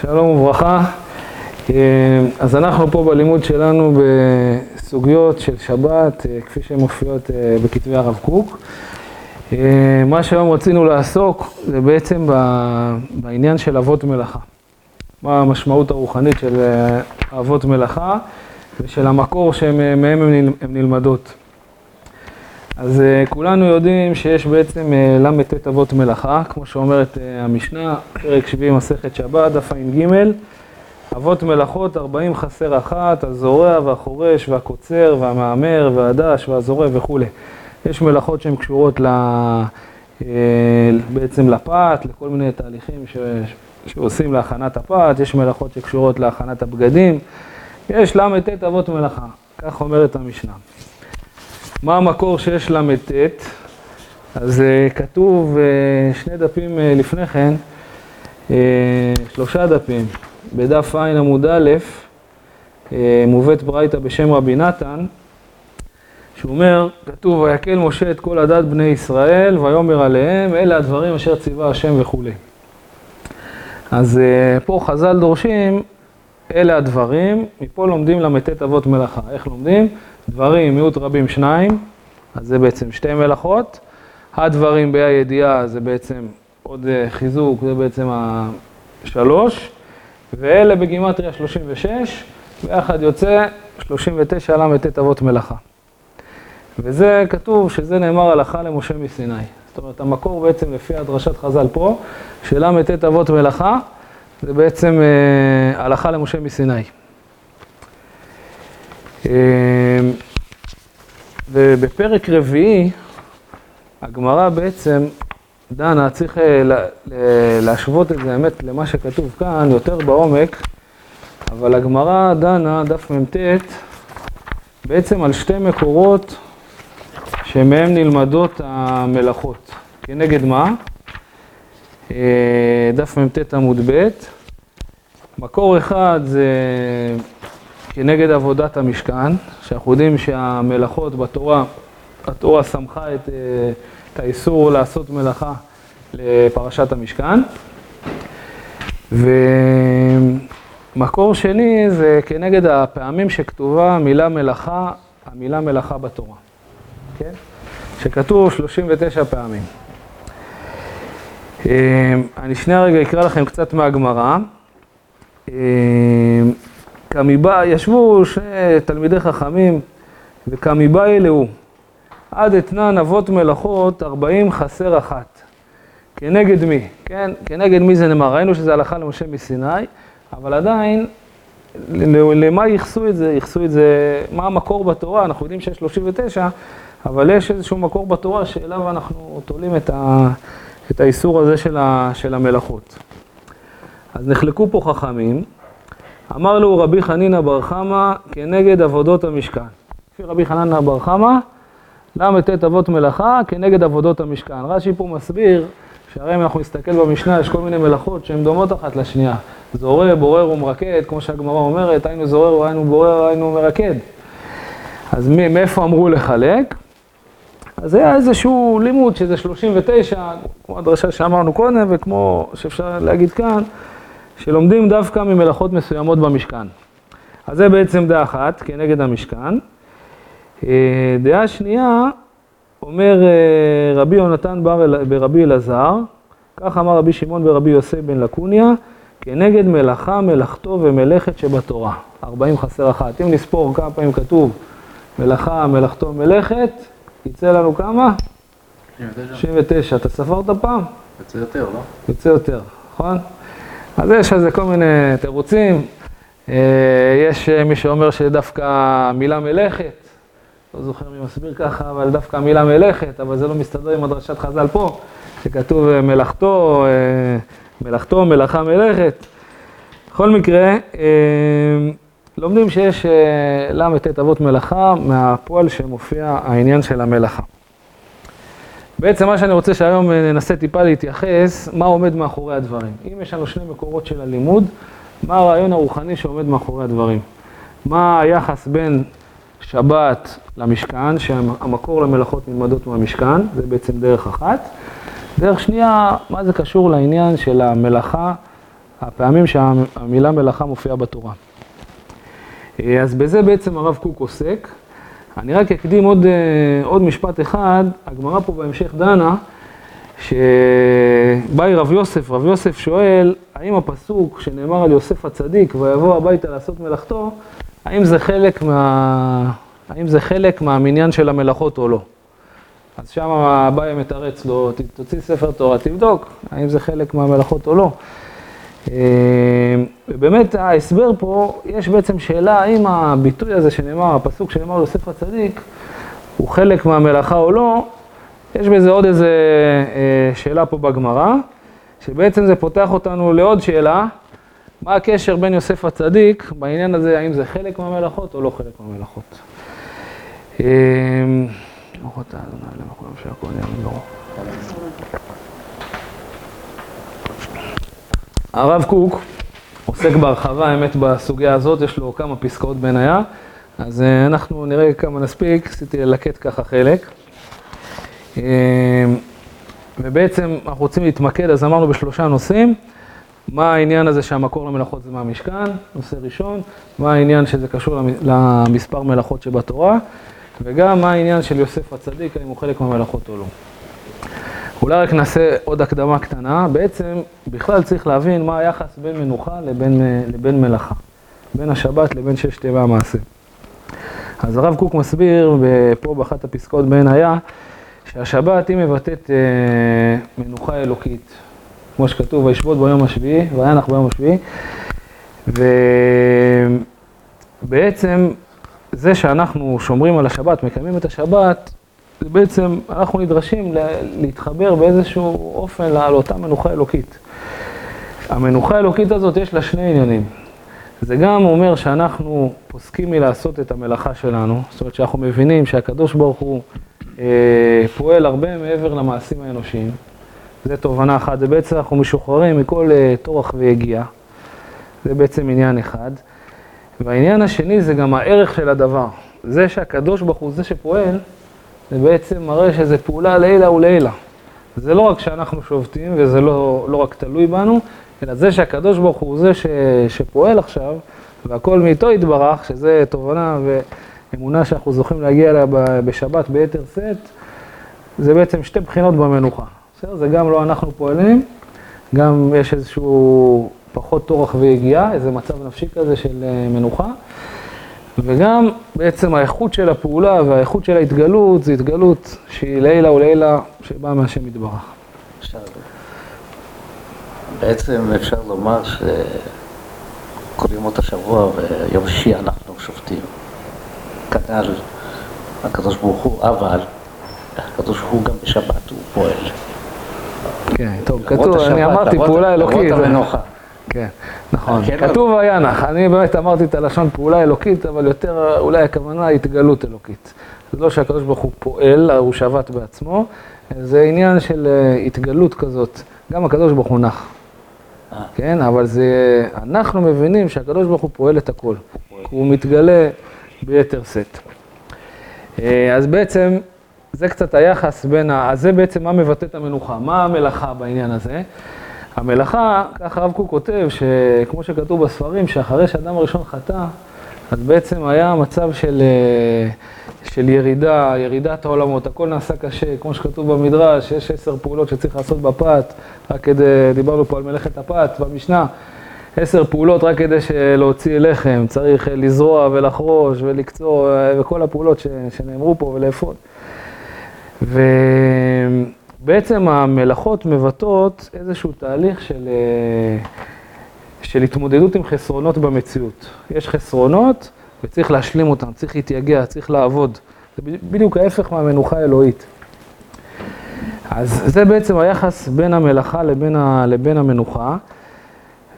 שלום וברכה. אז אנחנו פה בלימוד שלנו בסוגיות של שבת, כפי שהן מופיעות בכתבי הרב קוק. מה שהיום רצינו לעסוק זה בעצם בעניין של אבות מלאכה. מה המשמעות הרוחנית של אבות מלאכה ושל המקור שמהם הן נלמדות. אז כולנו יודעים שיש בעצם ל"ט אבות מלאכה, כמו שאומרת המשנה, פרק 70 מסכת שבת, דף ע"ג, אבות מלאכות, 40 חסר אחת, הזורע והחורש והקוצר והמהמר והדש והזורע וכולי. יש מלאכות שהן קשורות ל... בעצם לפת, לכל מיני תהליכים ש... שעושים להכנת הפת, יש מלאכות שקשורות להכנת הבגדים, יש ל"ט אבות מלאכה, כך אומרת המשנה. מה המקור שיש ל"ט? אז כתוב שני דפים לפני כן, שלושה דפים, בדף ע' עמוד א', מובאת ברייתא בשם רבי נתן, שהוא אומר, כתוב, ויקל משה את כל עדת בני ישראל, ויאמר עליהם, אלה הדברים אשר ציווה השם וכולי. אז פה חז"ל דורשים, אלה הדברים, מפה לומדים ל"ט אבות מלאכה. איך לומדים? דברים, מיעוט רבים שניים, אז זה בעצם שתי מלאכות. הדברים בה"א הידיעה זה בעצם עוד חיזוק, זה בעצם השלוש. ואלה בגימטריה 36, ביחד יוצא 39 ל"ט אבות מלאכה. וזה כתוב שזה נאמר הלכה למשה מסיני. זאת אומרת, המקור בעצם לפי הדרשת חז"ל פה, של ל"ט אבות מלאכה, זה בעצם הלכה למשה מסיני. ובפרק רביעי, הגמרא בעצם דנה, צריך להשוות את זה, האמת, למה שכתוב כאן, יותר בעומק, אבל הגמרא דנה, דף מ"ט, בעצם על שתי מקורות שמהם נלמדות המלאכות. כנגד מה? דף מ"ט עמוד ב', מקור אחד זה כנגד עבודת המשכן, שאנחנו יודעים שהמלאכות בתורה, התורה סמכה את, את האיסור לעשות מלאכה לפרשת המשכן. ומקור שני זה כנגד הפעמים שכתובה המילה מלאכה, המילה מלאכה בתורה, כן? שכתוב 39 פעמים. אני שנייה רגע אקרא לכם קצת מהגמרא. כמיבא, ישבו שני תלמידי חכמים, וכמיבא אלהו, עד אתנן אבות מלאכות, 40 חסר אחת. כנגד מי? כן? כנגד מי זה נאמר? ראינו שזה הלכה למשה מסיני, אבל עדיין, למה ייחסו את זה? ייחסו את זה, מה המקור בתורה? אנחנו יודעים שיש 39, אבל יש איזשהו מקור בתורה שאליו אנחנו תולים את, ה, את האיסור הזה של, ה, של המלאכות. אז נחלקו פה חכמים, אמר לו רבי חנינא בר חמא כנגד עבודות המשכן. לפי רבי חנינא בר חמא, ל"ט אבות מלאכה כנגד עבודות המשכן. רש"י פה מסביר שהרי אם אנחנו נסתכל במשנה, יש כל מיני מלאכות שהן דומות אחת לשנייה. זורע, בורר ומרקד, כמו שהגמרא אומרת, היינו זורר, היינו בורר, היינו מרקד. אז מאיפה אמרו לחלק? אז היה איזשהו לימוד שזה 39, כמו הדרשה שאמרנו קודם, וכמו שאפשר להגיד כאן, שלומדים דווקא ממלאכות מסוימות במשכן. אז זה בעצם דעה אחת, כנגד המשכן. דעה שנייה, אומר רבי יונתן ברבי אלעזר, כך אמר רבי שמעון ברבי יוסף בן לקוניה, כנגד מלאכה, מלאכתו ומלאכת שבתורה. 40 חסר אחת. אם נספור כמה פעמים כתוב מלאכה, מלאכתו, מלאכת, יצא לנו כמה? 99. 99. אתה ספרת פעם? יוצא יותר, לא? יוצא יותר, נכון? אז יש על זה כל מיני תירוצים. יש מי שאומר שדווקא המילה מלאכת, לא זוכר מי מסביר ככה, אבל דווקא המילה מלאכת, אבל זה לא מסתדר עם הדרשת חז"ל פה, שכתוב מלאכתו, מלאכתו, מלאכה, מלאכת. בכל מקרה, לומדים שיש ל"ט אבות מלאכה, מהפועל שמופיע העניין של המלאכה. בעצם מה שאני רוצה שהיום ננסה טיפה להתייחס, מה עומד מאחורי הדברים. אם יש לנו שני מקורות של הלימוד, מה הרעיון הרוחני שעומד מאחורי הדברים? מה היחס בין שבת למשכן, שהמקור למלאכות נלמדות מהמשכן, זה בעצם דרך אחת. דרך שנייה, מה זה קשור לעניין של המלאכה הפעמים שהמילה מלאכה מופיעה בתורה. אה, אז בזה בעצם הרב קוק עוסק. אני רק אקדים עוד, אה, עוד משפט אחד, הגמרא פה בהמשך דנה, שבאי רב יוסף, רב יוסף שואל, האם הפסוק שנאמר על יוסף הצדיק, ויבוא הביתה לעשות מלאכתו, האם זה חלק, מה... האם זה חלק מהמניין של המלאכות או לא? אז שם אביי מתרץ לו, תוציא ספר תורה, תבדוק האם זה חלק מהמלאכות או לא. אה, ובאמת ההסבר פה, יש בעצם שאלה האם הביטוי הזה שנאמר, הפסוק שנאמר יוסף הצדיק, הוא חלק מהמלאכה או לא, יש בזה עוד איזה אה, שאלה פה בגמרא, שבעצם זה פותח אותנו לעוד שאלה, מה הקשר בין יוסף הצדיק בעניין הזה, האם זה חלק מהמלאכות או לא חלק מהמלאכות. אה, ברוך אתה אדוני למקום שהכל יהיה ברוך. הרב קוק עוסק בהרחבה, האמת, בסוגיה הזאת, יש לו כמה פסקאות בניה, אז אה, אנחנו נראה כמה נספיק, עשיתי ללקט ככה חלק. אה, ובעצם אנחנו רוצים להתמקד, אז אמרנו בשלושה נושאים, מה העניין הזה שהמקור למלאכות זה מהמשכן, נושא ראשון, מה העניין שזה קשור למספר מלאכות שבתורה, וגם מה העניין של יוסף הצדיק, האם הוא חלק מהמלאכות או לא. אולי רק נעשה עוד הקדמה קטנה, בעצם בכלל צריך להבין מה היחס בין מנוחה לבין, לבין מלאכה, בין השבת לבין ששת ימי המעשה. אז הרב קוק מסביר פה באחת הפסקאות בעין היה, שהשבת היא מבטאת אה, מנוחה אלוקית, כמו שכתוב, וישבות ביום השביעי, וינח ביום השביעי, ובעצם זה שאנחנו שומרים על השבת, מקיימים את השבת, בעצם אנחנו נדרשים להתחבר באיזשהו אופן לאותה מנוחה אלוקית. המנוחה האלוקית הזאת יש לה שני עניינים. זה גם אומר שאנחנו פוסקים מלעשות את המלאכה שלנו, זאת אומרת שאנחנו מבינים שהקדוש ברוך הוא אה, פועל הרבה מעבר למעשים האנושיים. זה תובנה אחת, זה בעצם אנחנו משוחררים מכל אה, טורח ויגיעה. זה בעצם עניין אחד. והעניין השני זה גם הערך של הדבר. זה שהקדוש ברוך הוא זה שפועל, זה בעצם מראה שזה פעולה לעילא ולעילא. זה לא רק שאנחנו שובתים וזה לא, לא רק תלוי בנו, אלא זה שהקדוש ברוך הוא זה ש, שפועל עכשיו, והכל מאיתו יתברך, שזה תובנה ואמונה שאנחנו זוכים להגיע אליה בשבת ביתר שאת, זה בעצם שתי בחינות במנוחה. בסדר? זה גם לא אנחנו פועלים, גם יש איזשהו פחות טורח ויגיעה, איזה מצב נפשי כזה של אה, מנוחה. וגם בעצם האיכות של הפעולה והאיכות של ההתגלות, זו התגלות שהיא לעילא ולעילא שבאה מהשם יתברך. בעצם אפשר לומר שכל ימות השבוע ויום שישי אנחנו שופטים. כנ"ל הקדוש ברוך הוא, אבל הקדוש ברוך הוא גם בשבת הוא פועל. כן, טוב, כתוב, אני אמרתי פעולה אלוקית. למרות המנוחה. כן, נכון. כן, כתוב וינח, אני באמת אמרתי את הלשון פעולה אלוקית, אבל יותר אולי הכוונה התגלות אלוקית. זה לא שהקדוש ברוך הוא פועל, הוא שבת בעצמו, זה עניין של אה, התגלות כזאת. גם הקדוש ברוך הוא נח. אה. כן, אבל זה, אנחנו מבינים שהקדוש ברוך הוא פועל את הכל. הוא מתגלה ביתר שאת. אה, אז בעצם, זה קצת היחס בין ה... אז זה בעצם מה מבטא את המנוחה, מה המלאכה בעניין הזה. המלאכה, ככה הרב קוק כותב, שכמו שכתוב בספרים, שאחרי שאדם הראשון חטא, אז בעצם היה מצב של, אה, של ירידה, ירידת העולמות, הכל נעשה קשה, כמו שכתוב במדרש, יש עשר פעולות שצריך לעשות בפת, רק כדי, דיברנו פה על מלאכת הפת במשנה, עשר פעולות רק כדי להוציא לחם, צריך לזרוע ולחרוש ולקצור, אה, וכל הפעולות ש, שנאמרו פה ולאפות. ו... בעצם המלאכות מבטאות איזשהו תהליך של, אה, של התמודדות עם חסרונות במציאות. יש חסרונות וצריך להשלים אותם, צריך להתייגע, צריך לעבוד. זה בדיוק ההפך מהמנוחה האלוהית. אז זה בעצם היחס בין המלאכה לבין, ה, לבין המנוחה.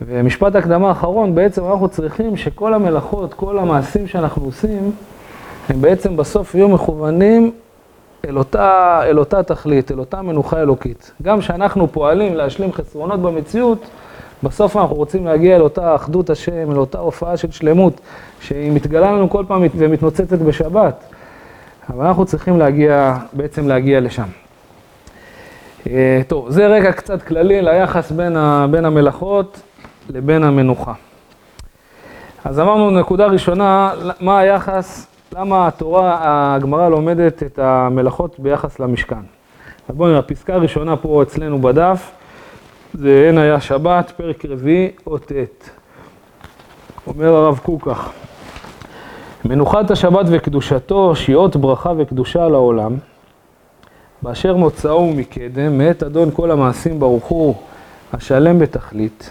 ומשפט הקדמה האחרון, בעצם אנחנו צריכים שכל המלאכות, כל המעשים שאנחנו עושים, הם בעצם בסוף יהיו מכוונים אל אותה, תכלית, אל אותה מנוחה אלוקית. גם כשאנחנו פועלים להשלים חסרונות במציאות, בסוף אנחנו רוצים להגיע אל אותה אחדות השם, אל אותה הופעה של שלמות, שהיא מתגלה לנו כל פעם ומתנוצצת בשבת. אבל אנחנו צריכים להגיע, בעצם להגיע לשם. אה, טוב, זה רגע קצת כללי ליחס בין, ה, בין המלאכות לבין המנוחה. אז אמרנו, נקודה ראשונה, מה היחס, למה התורה, הגמרא לומדת את המלאכות ביחס למשכן. אז בואו נראה, הפסקה הראשונה פה אצלנו בדף, זה אין היה שבת, פרק רביעי, אות ט'. אומר הרב קוק כך, מנוחת השבת וקדושתו, שיעות ברכה וקדושה לעולם, באשר מוצאו מקדם, מאת אדון כל המעשים ברוך הוא, השלם בתכלית.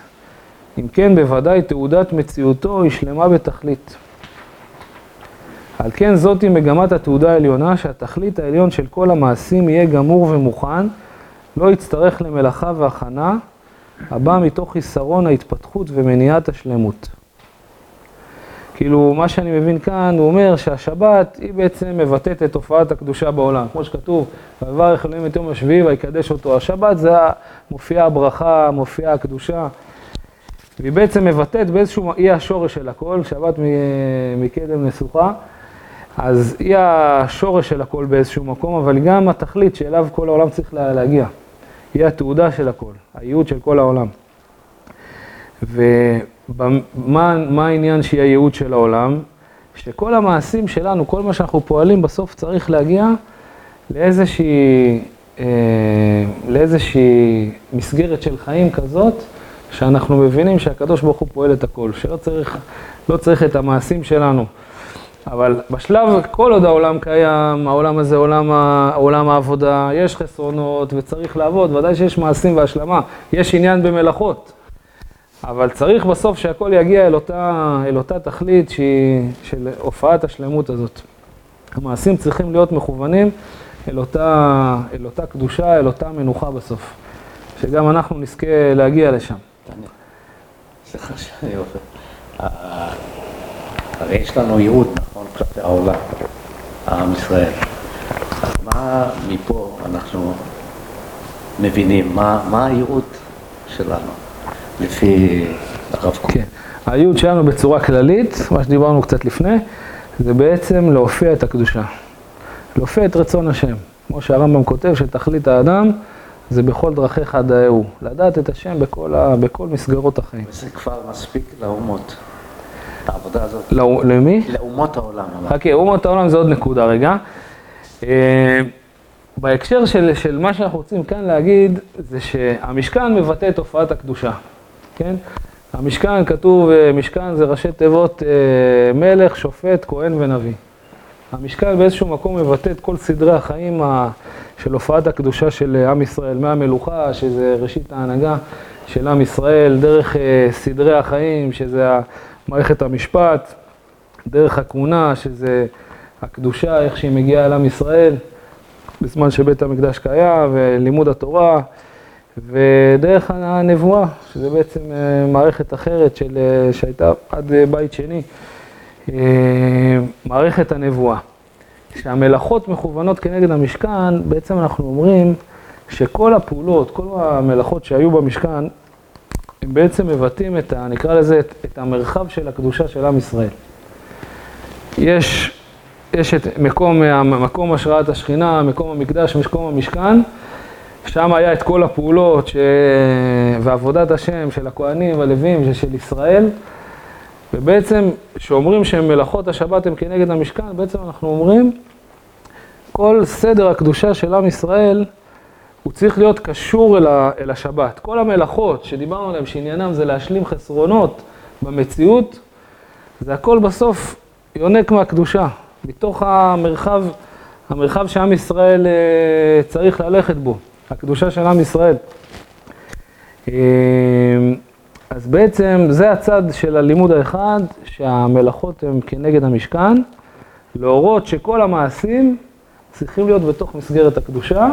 אם כן, בוודאי תעודת מציאותו היא שלמה בתכלית. על כן זאתי מגמת התעודה העליונה, שהתכלית העליון של כל המעשים יהיה גמור ומוכן, לא יצטרך למלאכה והכנה, הבא מתוך חיסרון ההתפתחות ומניעת השלמות. כאילו, מה שאני מבין כאן, הוא אומר שהשבת היא בעצם מבטאת את תופעת הקדושה בעולם. כמו שכתוב, ויברך אלוהים את יום השביעי ויקדש אותו. השבת זה מופיעה הברכה, מופיעה הקדושה. והיא בעצם מבטאת באיזשהו, היא השורש של הכל, שבת מקדם נסוכה. אז היא השורש של הכל באיזשהו מקום, אבל גם התכלית שאליו כל העולם צריך להגיע. היא התעודה של הכל, הייעוד של כל העולם. ומה העניין שהיא הייעוד של העולם? שכל המעשים שלנו, כל מה שאנחנו פועלים, בסוף צריך להגיע לאיזושהי, אה, לאיזושהי מסגרת של חיים כזאת, שאנחנו מבינים שהקדוש ברוך הוא פועל את הכל, שלא צריך, לא צריך את המעשים שלנו. אבל בשלב, כל עוד העולם קיים, העולם הזה עולם, עולם העבודה, יש חסרונות וצריך לעבוד, ודאי שיש מעשים והשלמה, יש עניין במלאכות. אבל צריך בסוף שהכל יגיע אל אותה, אל אותה תכלית שהיא של הופעת השלמות הזאת. המעשים צריכים להיות מכוונים אל אותה, אל אותה קדושה, אל אותה מנוחה בסוף. שגם אנחנו נזכה להגיע לשם. סליחה שאני עובר. הרי יש לנו ייעוד, נכון, כלפי העולם, עם ישראל. אז מה מפה אנחנו מבינים? מה, מה הייעוד שלנו, לפי הרב קוק? כן, הייעוד שלנו בצורה כללית, מה שדיברנו קצת לפני, זה בעצם להופיע את הקדושה. להופיע את רצון השם. כמו שהרמב"ם כותב, שתכלית האדם זה בכל דרכיך דאהו. לדעת את השם בכל, ה, בכל מסגרות החיים. וזה כבר מספיק לאומות. העבודה הזאת. לא, למי? לאומות העולם. חכה, אומות העולם זה עוד נקודה רגע. אה, בהקשר של, של מה שאנחנו רוצים כאן להגיד, זה שהמשכן מבטא את תופעת הקדושה, כן? המשכן כתוב, אה, משכן זה ראשי תיבות אה, מלך, שופט, כהן ונביא. המשכן באיזשהו מקום מבטא את כל סדרי החיים של הופעת הקדושה של עם ישראל, מהמלוכה, שזה ראשית ההנהגה של עם ישראל, דרך סדרי החיים, שזה מערכת המשפט, דרך הכהונה, שזה הקדושה, איך שהיא מגיעה אל עם ישראל, בזמן שבית המקדש קיים, ולימוד התורה, ודרך הנבואה, שזה בעצם אה, מערכת אחרת של, אה, שהייתה עד אה, בית שני, מערכת הנבואה. כשהמלאכות מכוונות כנגד המשכן, בעצם אנחנו אומרים שכל הפעולות, כל המלאכות שהיו במשכן, הם בעצם מבטאים את ה... נקרא לזה, את, המרחב של הקדושה של עם ישראל. יש, יש את מקום, מקום השראת השכינה, מקום המקדש, מקום המשכן, שם היה את כל הפעולות ש... ועבודת השם של הכוהנים והלווים של ישראל, ובעצם כשאומרים שמלאכות השבת הן כנגד המשכן, בעצם אנחנו אומרים כל סדר הקדושה של עם ישראל הוא צריך להיות קשור אל, ה, אל השבת. כל המלאכות שדיברנו עליהן, שעניינם זה להשלים חסרונות במציאות, זה הכל בסוף יונק מהקדושה, מתוך המרחב, המרחב שעם ישראל אה, צריך ללכת בו, הקדושה של עם ישראל. אה, אז בעצם זה הצד של הלימוד האחד, שהמלאכות הן כנגד המשכן, להורות שכל המעשים צריכים להיות בתוך מסגרת הקדושה.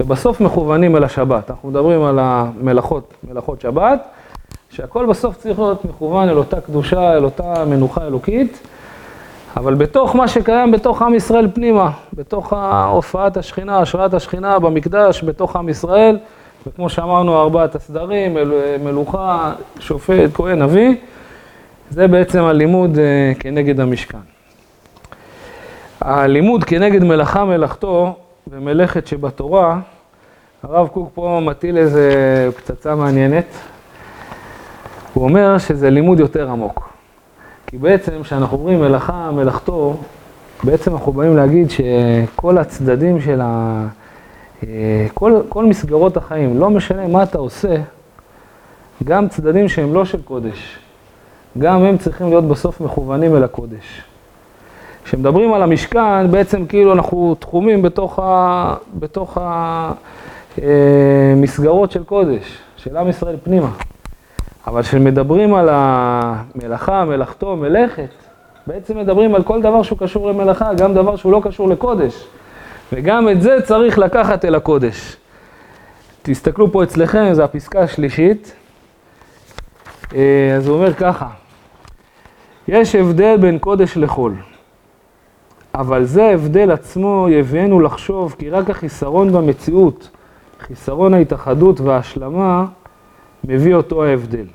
ובסוף מכוונים אל השבת. אנחנו מדברים על המלאכות, מלאכות שבת, שהכל בסוף צריך להיות מכוון אל אותה קדושה, אל אותה מנוחה אלוקית, אבל בתוך מה שקיים בתוך עם ישראל פנימה, בתוך הופעת השכינה, השראת השכינה במקדש, בתוך עם ישראל, וכמו שאמרנו, ארבעת הסדרים, מלוכה, שופט, כהן, נביא, זה בעצם הלימוד אה, כנגד המשכן. הלימוד כנגד מלאכה מלאכתו במלאכת שבתורה, הרב קוק פה מטיל איזה פצצה מעניינת. הוא אומר שזה לימוד יותר עמוק. כי בעצם כשאנחנו אומרים מלאכה, מלאכתו, בעצם אנחנו באים להגיד שכל הצדדים של ה... אה, כל, כל מסגרות החיים, לא משנה מה אתה עושה, גם צדדים שהם לא של קודש, גם הם צריכים להיות בסוף מכוונים אל הקודש. כשמדברים על המשכן, בעצם כאילו אנחנו תחומים בתוך, ה, בתוך המסגרות אה, של קודש, של עם ישראל פנימה. אבל כשמדברים על המלאכה, מלאכתו, מלאכת, בעצם מדברים על כל דבר שהוא קשור למלאכה, גם דבר שהוא לא קשור לקודש. וגם את זה צריך לקחת אל הקודש. תסתכלו פה אצלכם, זו הפסקה השלישית. אה, אז הוא אומר ככה, יש הבדל בין קודש לחול, אבל זה ההבדל עצמו יביאנו לחשוב כי רק החיסרון במציאות, חיסרון ההתאחדות וההשלמה, מביא אותו ההבדל.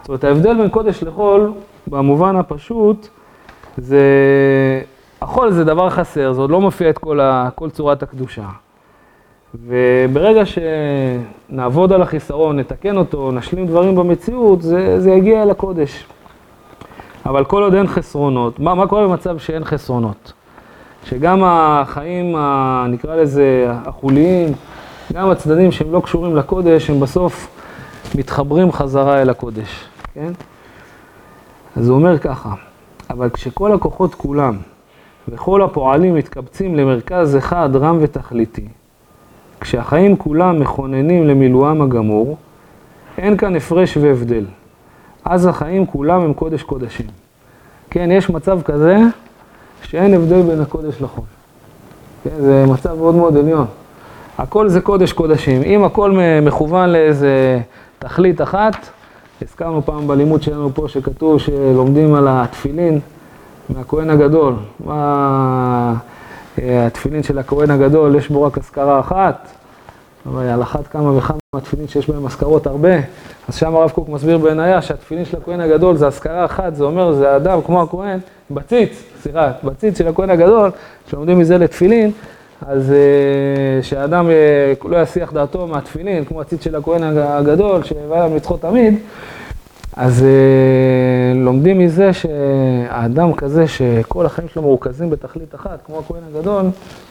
זאת אומרת, ההבדל בין קודש לחול, במובן הפשוט, זה... החול זה דבר חסר, זה עוד לא מופיע את כל, ה... כל צורת הקדושה. וברגע שנעבוד על החיסרון, נתקן אותו, נשלים דברים במציאות, זה, זה יגיע אל הקודש. אבל כל עוד אין חסרונות, מה, מה קורה במצב שאין חסרונות? שגם החיים, ה, נקרא לזה, החוליים, גם הצדדים שהם לא קשורים לקודש, הם בסוף מתחברים חזרה אל הקודש, כן? אז הוא אומר ככה, אבל כשכל הכוחות כולם וכל הפועלים מתקבצים למרכז אחד רם ותכליתי, כשהחיים כולם מכוננים למילואם הגמור, אין כאן הפרש והבדל. אז החיים כולם הם קודש קודשים. כן, יש מצב כזה שאין הבדל בין הקודש לחול. כן, זה מצב מאוד מאוד עליון. הכל זה קודש קודשים. אם הכל מכוון לאיזה תכלית אחת, הזכרנו פעם בלימוד שלנו פה שכתוב שלומדים על התפילין מהכהן הגדול. מה התפילין של הכהן הגדול, יש בו רק אזכרה אחת, על אחת כמה וכמה התפילין שיש בהם אזכרות הרבה. אז שם הרב קוק מסביר בעינייה שהתפילין של הכהן הגדול זה אזכרה אחת, זה אומר, זה אדם כמו הכהן, בציץ, סליחה, בציץ של הכהן הגדול, שלומדים מזה לתפילין, אז uh, שהאדם uh, לא יסיח דעתו מהתפילין, כמו הציץ של הכהן הגדול, שהיה להם לצחוק תמיד, אז uh, לומדים מזה שהאדם כזה שכל החיים שלו מרוכזים בתכלית אחת, כמו הכהן הגדול,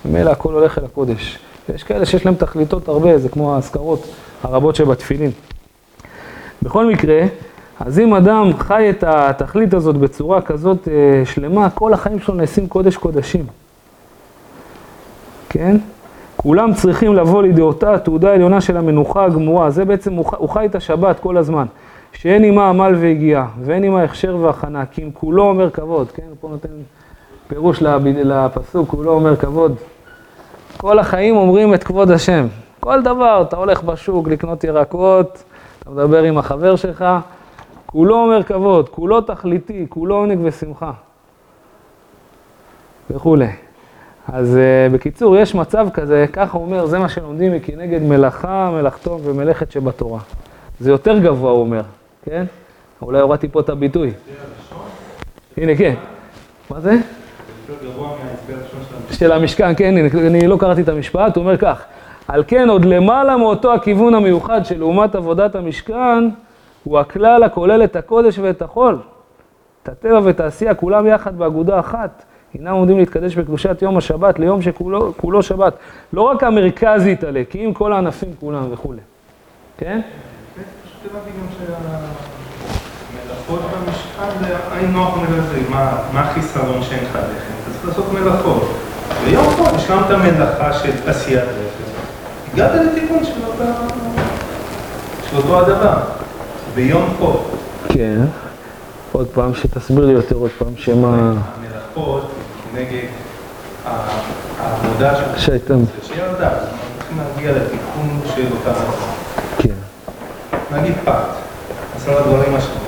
ממילא הכל הולך אל הקודש. ויש כאלה שיש להם תכליתות הרבה, זה כמו האזכרות הרבות שבתפילין. בכל מקרה, אז אם אדם חי את התכלית הזאת בצורה כזאת uh, שלמה, כל החיים שלו נעשים קודש קודשים. כן? כולם צריכים לבוא לידי אותה התעודה העליונה של המנוחה הגמורה. זה בעצם, הוא חי את השבת כל הזמן. שאין עימה עמל והגיעה, ואין עימה הכשר והכנה, כי אם כולו אומר כבוד, כן? פה נותן פירוש לפסוק, כולו אומר כבוד. כל החיים אומרים את כבוד השם. כל דבר, אתה הולך בשוק לקנות ירקות, אתה מדבר עם החבר שלך, כולו אומר כבוד, כולו תכליתי, כולו עונג ושמחה. וכולי. אז uh, בקיצור, יש מצב כזה, ככה הוא אומר, זה מה שלומדים מכנגד מלאכה, מלאכתו ומלאכת שבתורה. זה יותר גבוה, הוא אומר, כן? אולי הורדתי פה את הביטוי. הנה, כן. מה זה? של המשכן, כן, אני לא קראתי את המשפט, הוא אומר כך, על כן עוד למעלה מאותו הכיוון המיוחד של לעומת עבודת המשכן, הוא הכלל הכולל את הקודש ואת החול. את הטבע ואת העשייה, כולם יחד באגודה אחת. אינם עומדים להתקדש בקדושת יום השבת ליום שכולו שבת. לא רק המרכז יתעלה, כי אם כל הענפים כולם וכולי. כן? הבנתי גם שהמלאכות במשכן זה היינו נוח מלזה, מה החיסרון שאין לך לחם? אתה צריך לעשות מלאכות. ויום גם את המלאכה של עשיית לחם. הגעת לתיקון של אותו הדבר, ביום חול. כן. עוד פעם, שתסביר לי יותר עוד פעם, שמה... המלאכות נגד העבודה שהייתם. שירדה, אנחנו צריכים להגיע לתיקון של אותה... נגיד פת, עשרה דברים השונים.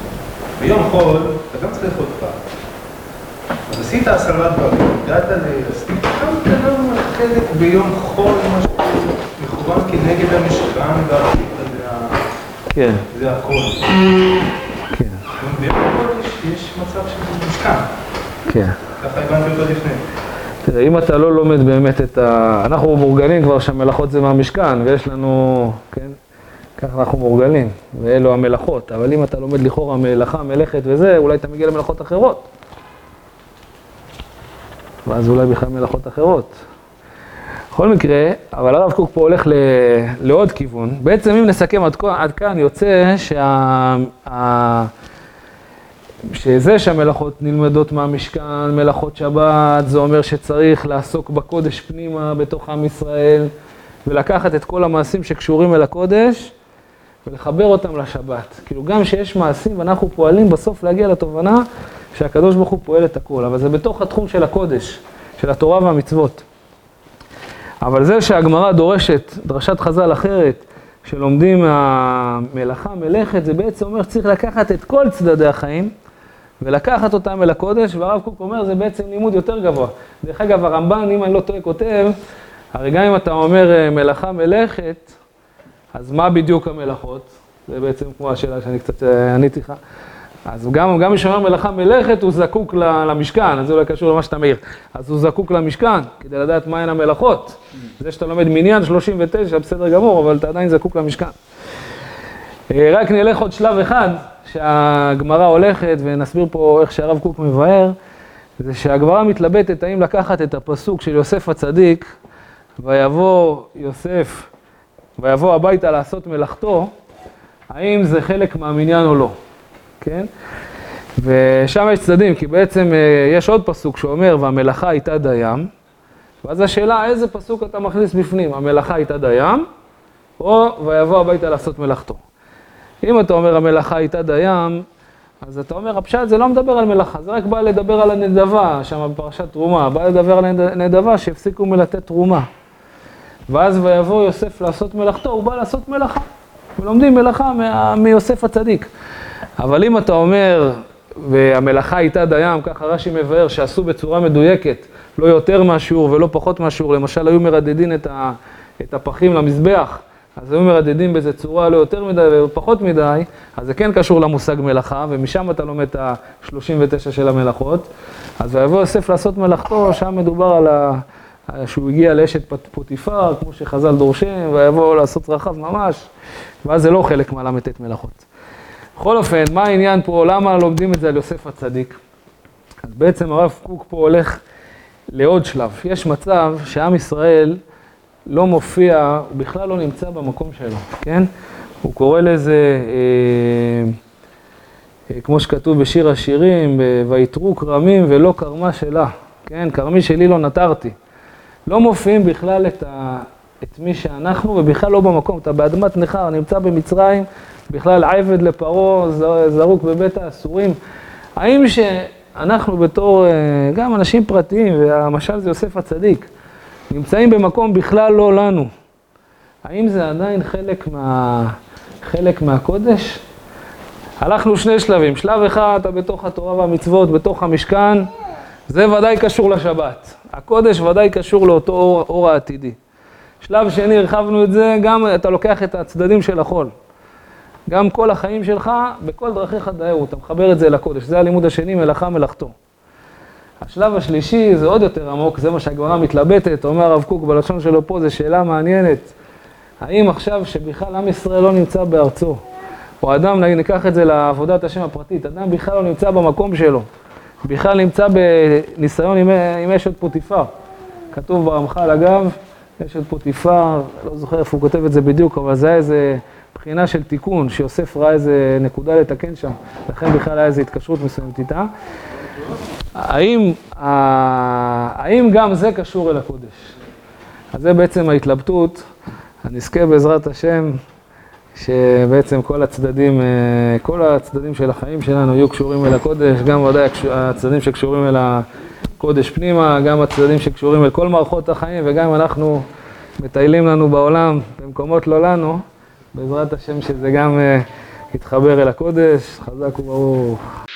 ביום חול, אתה גם צריך לאכול פת. אז עשית עשרה דברים, הגעת לעשית כמה קטנה חלק ביום חול, משהו מכוון כנגד המשכן כן. זה הכל. כן. ביום חול יש מצב של משכן. כן. ככה הבנתי אותו לפני. תראה, אם אתה לא לומד באמת את ה... אנחנו מאורגנים כבר שהמלאכות זה מהמשכן, ויש לנו, כן, ככה אנחנו מורגלים, ואלו המלאכות. אבל אם אתה לומד לכאורה מלאכה, מלאכת וזה, אולי אתה מגיע למלאכות אחרות. ואז אולי בכלל מלאכות אחרות. בכל מקרה, אבל הרב קוק פה הולך ל... לעוד כיוון. בעצם אם נסכם עד, עד כאן, יוצא שה... ה... שזה שהמלאכות נלמדות מהמשכן, מלאכות שבת, זה אומר שצריך לעסוק בקודש פנימה בתוך עם ישראל, ולקחת את כל המעשים שקשורים אל הקודש, ולחבר אותם לשבת. כאילו גם שיש מעשים ואנחנו פועלים בסוף להגיע לתובנה שהקדוש ברוך הוא פועל את הכל, אבל זה בתוך התחום של הקודש, של התורה והמצוות. אבל זה שהגמרא דורשת דרשת חז"ל אחרת, שלומדים מהמלאכה מלאכת, זה בעצם אומר שצריך לקחת את כל צדדי החיים ולקחת אותם אל הקודש, והרב קוק אומר זה בעצם לימוד יותר גבוה. דרך אגב, הרמב"ן, אם אני לא טועה, כותב, הרי גם אם אתה אומר אה, מלאכה מלאכת, אז מה בדיוק המלאכות? זה בעצם כמו השאלה שאני קצת אה, עניתי לך. אז גם, גם מי שאומר מלאכה מלאכת, הוא זקוק למשכן, אז זה אולי קשור למה שאתה מעיר. אז הוא זקוק למשכן, כדי לדעת מהן המלאכות. זה שאתה לומד מניין 39, בסדר גמור, אבל אתה עדיין זקוק למשכן. אה, רק נלך עוד שלב אחד, שהגמרא הולכת, ונסביר פה איך שהרב קוק מבאר, זה שהגמרא מתלבטת האם לקחת את הפסוק של יוסף הצדיק, ויבוא יוסף, ויבוא הביתה לעשות מלאכתו, האם זה חלק מהמניין או לא, כן? ושם יש צדדים, כי בעצם אה, יש עוד פסוק שאומר, והמלאכה הייתה דיים, ואז השאלה, איזה פסוק אתה מכניס בפנים, המלאכה הייתה דיים, או ויבוא הביתה לעשות מלאכתו. אם אתה אומר המלאכה הייתה דיים, אז אתה אומר, הפשט זה לא מדבר על מלאכה, זה רק בא לדבר על הנדבה, שם בפרשת תרומה, בא לדבר על הנדבה שהפסיקו מלתת תרומה. ואז ויבוא יוסף לעשות מלאכתו, הוא בא לעשות מלאכה. ולומדים מלאכה מיוסף הצדיק. אבל אם אתה אומר, והמלאכה הייתה דיים, ככה רש"י מבאר, שעשו בצורה מדויקת, לא יותר מהשיעור ולא פחות מהשיעור, למשל היו מרדדים את, ה, את הפחים למזבח, אז היו מרדדים באיזה צורה לא יותר מדי ופחות מדי, אז זה כן קשור למושג מלאכה, ומשם אתה לומד את ה-39 של המלאכות. אז ויבוא יוסף לעשות מלאכתו, שם מדובר על ה... שהוא הגיע לאשת פוטיפר, כמו שחז"ל דורשים, ויבוא לעשות רחב ממש, ואז זה לא חלק מהל"ט מלאכות. בכל אופן, מה העניין פה, למה לומדים את זה על יוסף הצדיק? אז בעצם הרב קוק פה הולך לעוד שלב. יש מצב שעם ישראל לא מופיע, הוא בכלל לא נמצא במקום שלו, כן? הוא קורא לזה, אה, אה, כמו שכתוב בשיר השירים, ויתרו כרמים ולא כרמה שלה, כן? כרמי שלי לא נטרתי. לא מופיעים בכלל את, את מי שאנחנו, ובכלל לא במקום. אתה באדמת נכר, נמצא במצרים, בכלל עבד לפרעה, זרוק בבית האסורים. האם שאנחנו בתור, אה, גם אנשים פרטיים, והמשל זה יוסף הצדיק, נמצאים במקום בכלל לא לנו, האם זה עדיין חלק, מה, חלק מהקודש? הלכנו שני שלבים. שלב אחד, אתה בתוך התורה והמצוות, בתוך המשכן, זה ודאי קשור לשבת. הקודש ודאי קשור לאותו אור, אור העתידי. שלב שני, הרחבנו את זה, גם אתה לוקח את הצדדים של החול. גם כל החיים שלך, בכל דרכיך דאהו, אתה מחבר את זה לקודש. זה הלימוד השני, מלאכה מלאכתו. השלב השלישי זה עוד יותר עמוק, זה מה שהגמרא מתלבטת, אומר הרב קוק בלשון שלו פה, זו שאלה מעניינת. האם עכשיו שבכלל עם ישראל לא נמצא בארצו, או אדם, ניקח את זה לעבודת השם הפרטית, אדם בכלל לא נמצא במקום שלו, בכלל נמצא בניסיון עם, אשת פוטיפר. כתוב ברמח"ל אגב, אשת פוטיפר, לא זוכר איפה הוא כותב את זה בדיוק, אבל זה היה איזה בחינה של תיקון, שיוסף ראה איזה נקודה לתקן שם, לכן בכלל היה איזו התקשרות מסוימת איתה. האם, האם גם זה קשור אל הקודש? אז זה בעצם ההתלבטות, הנזכה בעזרת השם, שבעצם כל הצדדים, אה, כל הצדדים של החיים שלנו יהיו קשורים אל הקודש, גם ודאי הצדדים שקשורים אל הקודש פנימה, גם הצדדים שקשורים אל כל מערכות החיים, וגם אנחנו מטיילים לנו בעולם במקומות לא לנו, בעזרת השם שזה גם אה, יתחבר אל הקודש, חזק וברוך.